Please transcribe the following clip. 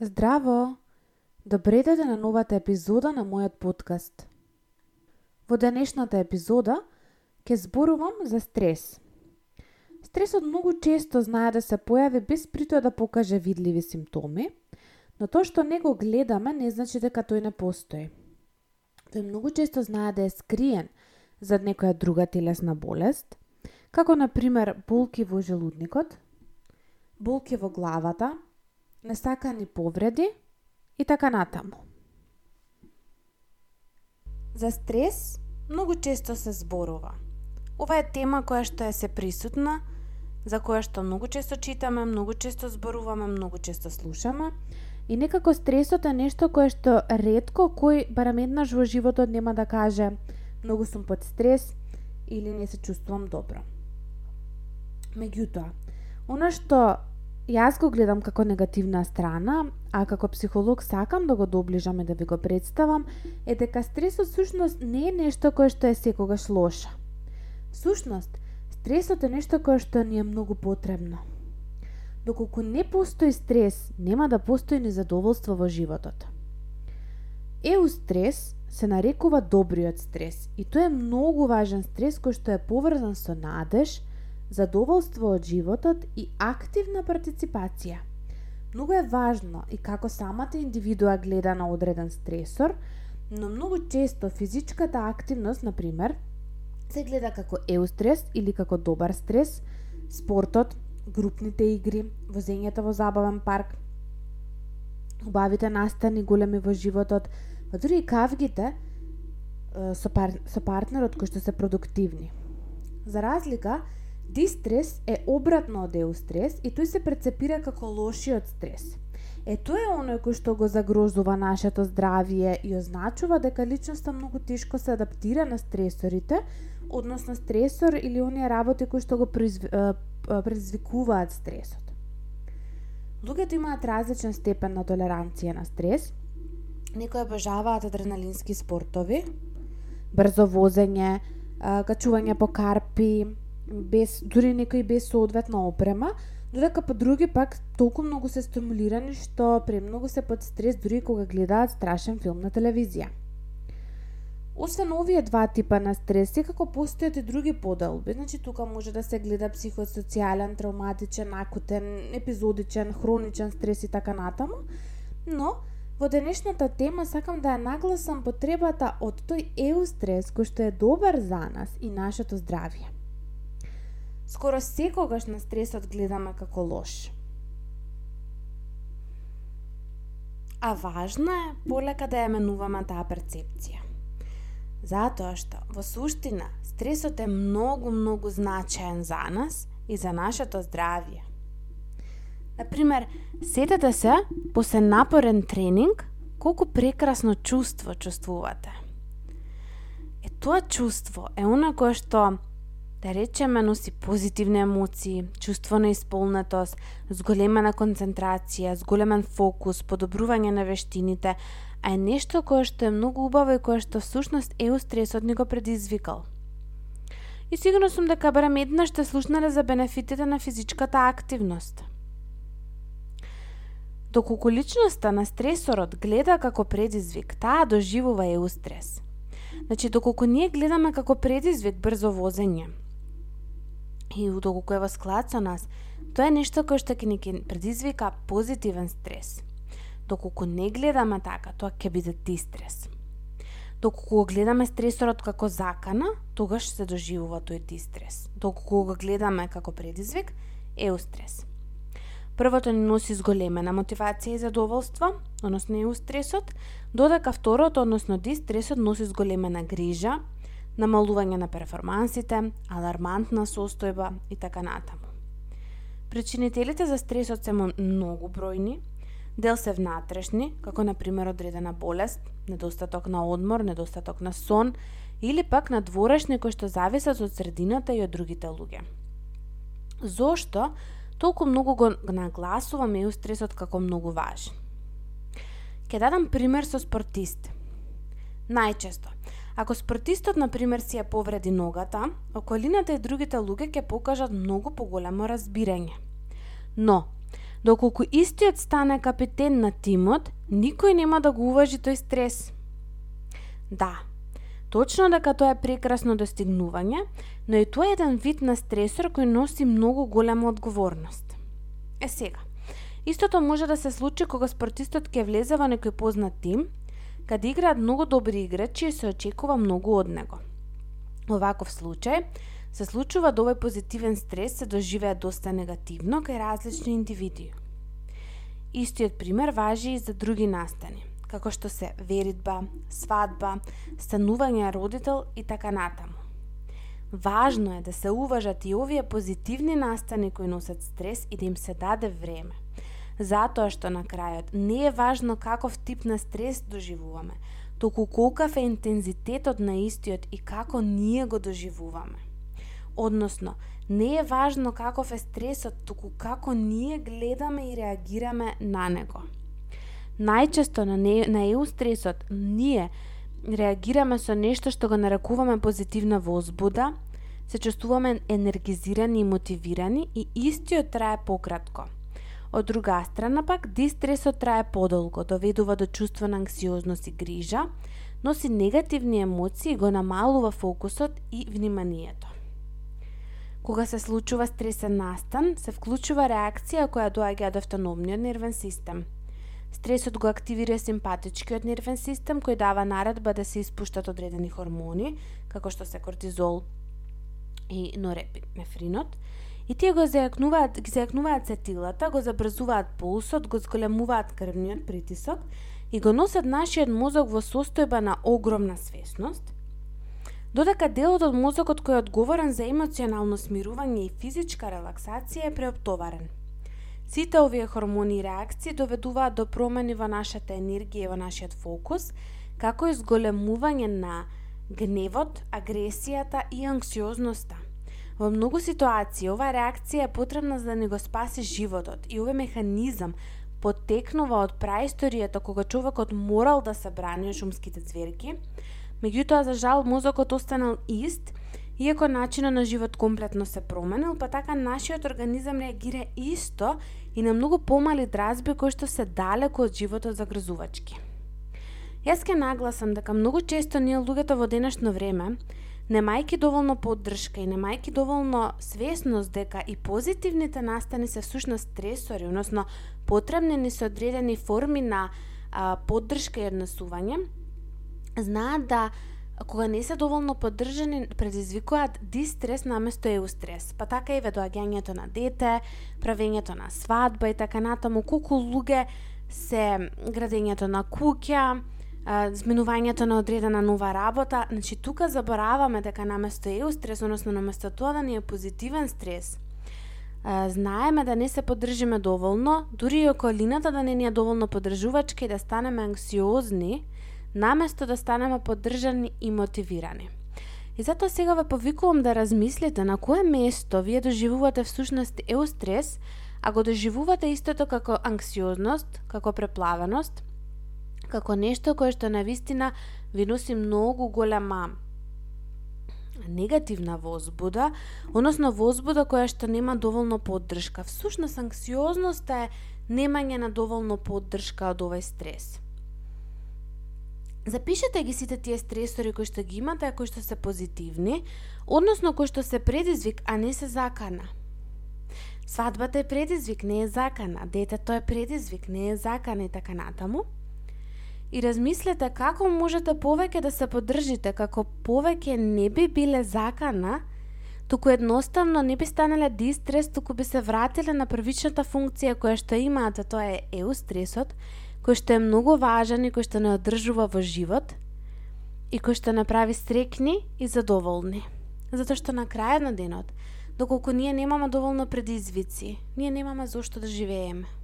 Здраво! Добре дојде на новата епизода на мојот подкаст. Во денешната епизода ќе зборувам за стрес. Стресот многу често знае да се појави без притоа да покаже видливи симптоми, но тоа што не го гледаме не значи дека тој не постои. Тој многу често знае да е скриен зад некоја друга телесна болест, како на пример болки во желудникот, болки во главата, несакани повреди и така натаму. За стрес многу често се зборува. Ова е тема која што е се присутна, за која што многу често читаме, многу често зборуваме, многу често слушаме. И некако стресот е нешто кое што ретко кој барем еднаш во животот нема да каже многу сум под стрес или не се чувствувам добро. Меѓутоа, она што Јас го гледам како негативна страна, а како психолог сакам да го доближам и да ви го представам, е дека стресот сушност не е нешто кое што е секогаш лоша. Сушност, стресот е нешто кое што ни е многу потребно. Доколку не постои стрес, нема да постои ни задоволство во животот. Еустрес се нарекува добриот стрес и тоа е многу важен стрес кој што е поврзан со надеж, задоволство од животот и активна партиципација. Многу е важно и како самата индивидуа гледа на одреден стресор, но многу често физичката активност, на пример, се гледа како еустрес или како добар стрес, спортот, групните игри, возењето во забавен парк, убавите настани големи во животот, па дури и кавгите со, пар, со партнерот кои што се продуктивни. За разлика, Дистрес е обратно од еустрес и тој се прецепира како лошиот стрес. Е тоа е оној кој што го загрозува нашето здравје и означува дека личноста многу тешко се адаптира на стресорите, односно стресор или оние работи кои што го предизвикуваат стресот. Луѓето имаат различен степен на толеранција на стрес. Некои обожаваат адреналински спортови, брзо возење, качување по карпи, без дури некои без соодветна опрема, додека па други пак толку многу се стимулирани што премногу се под стрес дури кога гледаат страшен филм на телевизија. Освен овие два типа на стрес, секако постојат и други подалби. Значи, тука може да се гледа психосоцијален, травматичен, акутен, епизодичен, хроничен стрес и така натаму. Но, во денешната тема сакам да ја нагласам потребата од тој еустрес кој што е добар за нас и нашето здравје. Скоро секогаш на стресот гледаме како лош. А важно е полека да ја менуваме таа перцепција. Затоа што, во суштина, стресот е многу, многу значаен за нас и за нашето здравје. Например, сетете се, после напорен тренинг, колку прекрасно чувство чувствувате. Е тоа чувство е она кое што да речеме носи позитивни емоции, чувство на исполнетост, зголемена концентрација, зголемен фокус, подобрување на вештините, а е нешто кое што е многу убаво и кое што всушност е стресот ни го предизвикал. И сигурно сум дека барем еднаш што слушнале за бенефитите на физичката активност. Доколку личноста на стресорот гледа како предизвик, таа доживува еустрес. Значи, доколку ние гледаме како предизвик брзо возење, и доколку е во склад со нас, тоа е нешто кое што ќе ни предизвика позитивен стрес. Доколку не гледаме така, тоа ќе биде дистрес. Доколку го гледаме стресорот како закана, тогаш се доживува тој дистрес. Доколку го гледаме како предизвик, е устрес. Првото ни носи зголемена мотивација и задоволство, односно устресот. додека второто, односно дистресот, носи зголемена грижа, намалување на перформансите, алармантна состојба и така натаму. Причинителите за стресот се многу бројни, дел се внатрешни, како на пример одредена болест, недостаток на одмор, недостаток на сон или пак на дворешни кои што зависат од средината и од другите луѓе. Зошто толку многу го нагласуваме и стресот како многу важен? Ке дадам пример со спортисти. Најчесто, Ако спортистот, на пример, си ја повреди ногата, околината и другите луѓе ќе покажат многу поголемо разбирање. Но, Доколку истиот стане капитен на тимот, никој нема да го уважи тој стрес. Да, точно дека тоа е прекрасно достигнување, но и тоа е еден вид на стресор кој носи многу голема одговорност. Е сега, истото може да се случи кога спортистот ќе влезе во некој познат тим, каде играат многу добри играчи и се очекува многу од него. Оваков случај се случува да овој позитивен стрес се доживеа доста негативно кај различни индивиди. Истиот пример важи и за други настани како што се веритба, свадба, станување родител и така натаму. Важно е да се уважат и овие позитивни настани кои носат стрес и да им се даде време. Затоа што на крајот не е важно каков тип на стрес доживуваме, току колкав е интензитетот на истиот и како ние го доживуваме. Односно, не е важно каков е стресот, туку како ние гледаме и реагираме на него. Најчесто на, не, на еу стресот ние реагираме со нешто што го нарекуваме позитивна возбуда, се чувствуваме енергизирани и мотивирани и истиот трае пократко. Од друга страна пак, дистресот трае подолго, доведува до чувство на анксиозност и грижа, носи негативни емоции и го намалува фокусот и вниманието. Кога се случува стресен настан, се вклучува реакција која доаѓа од автономниот нервен систем – Стресот го активира симпатичкиот нервен систем кој дава наредба да се испуштат одредени хормони, како што се кортизол и норепинефринот, и тие го зајакнуваат, ги зајакнуваат сетилата, го забрзуваат пулсот, го зголемуваат крвниот притисок и го носат нашиот мозок во состојба на огромна свесност, додека делот од мозокот кој е одговорен за емоционално смирување и физичка релаксација е преоптоварен – Сите овие хормони и реакции доведуваат до промени во нашата енергија и во нашиот фокус, како и зголемување на гневот, агресијата и анксиозноста. Во многу ситуации оваа реакција е потребна за да ни го спаси животот и овој механизам потекнува од праисторијата кога човекот морал да се брани од шумските зверки, меѓутоа за жал мозокот останал ист Иако начинот на живот комплетно се променил, па така нашиот организам реагира исто и на многу помали дразби кои што се далеко од животот за грзувачки. Јас ке нагласам дека многу често ние луѓето во денешно време, немајки доволно поддршка и немајки доволно свесност дека и позитивните настани се всушност стресори, односно потребни ни се одредени форми на а, поддршка и однесување, знаат да кога не се доволно поддржани, предизвикуваат дистрес наместо еустрес. Па така и доаѓањето на дете, правењето на свадба и така натаму, колку луѓе се градењето на куќа, зменувањето на одредена нова работа, значи тука забораваме дека наместо еустрес, односно наместо тоа да ни е позитивен стрес, знаеме да не се поддржиме доволно, дури и околината да не ни е доволно поддржувачка и да станеме анксиозни, наместо да станеме поддржани и мотивирани. И затоа сега ве повикувам да размислите на кое место вие доживувате всушност еустрес, а го доживувате истото како анксиозност, како преплавеност, како нешто кое што на вистина ви носи многу голема негативна возбуда, односно возбуда која што нема доволно поддршка. Всушност анксиозноста е немање на доволно поддршка од овој стрес. Запишете ги сите тие стресори кои што ги имате, а кои што се позитивни, односно кои што се предизвик, а не се закана. Свадбата е предизвик, не е закана. Детето е предизвик, не е закана и така натаму. И размислете како можете повеќе да се поддржите, како повеќе не би биле закана, туку едноставно не би станале дистрес, туку би се вратиле на првичната функција која што имаат, а тоа е еустресот, кој што е многу важен и кој што не одржува во живот и кој што направи стрекни и задоволни. Затоа што на крајот на денот, доколку ние немаме доволно предизвици, ние немаме зошто да живееме.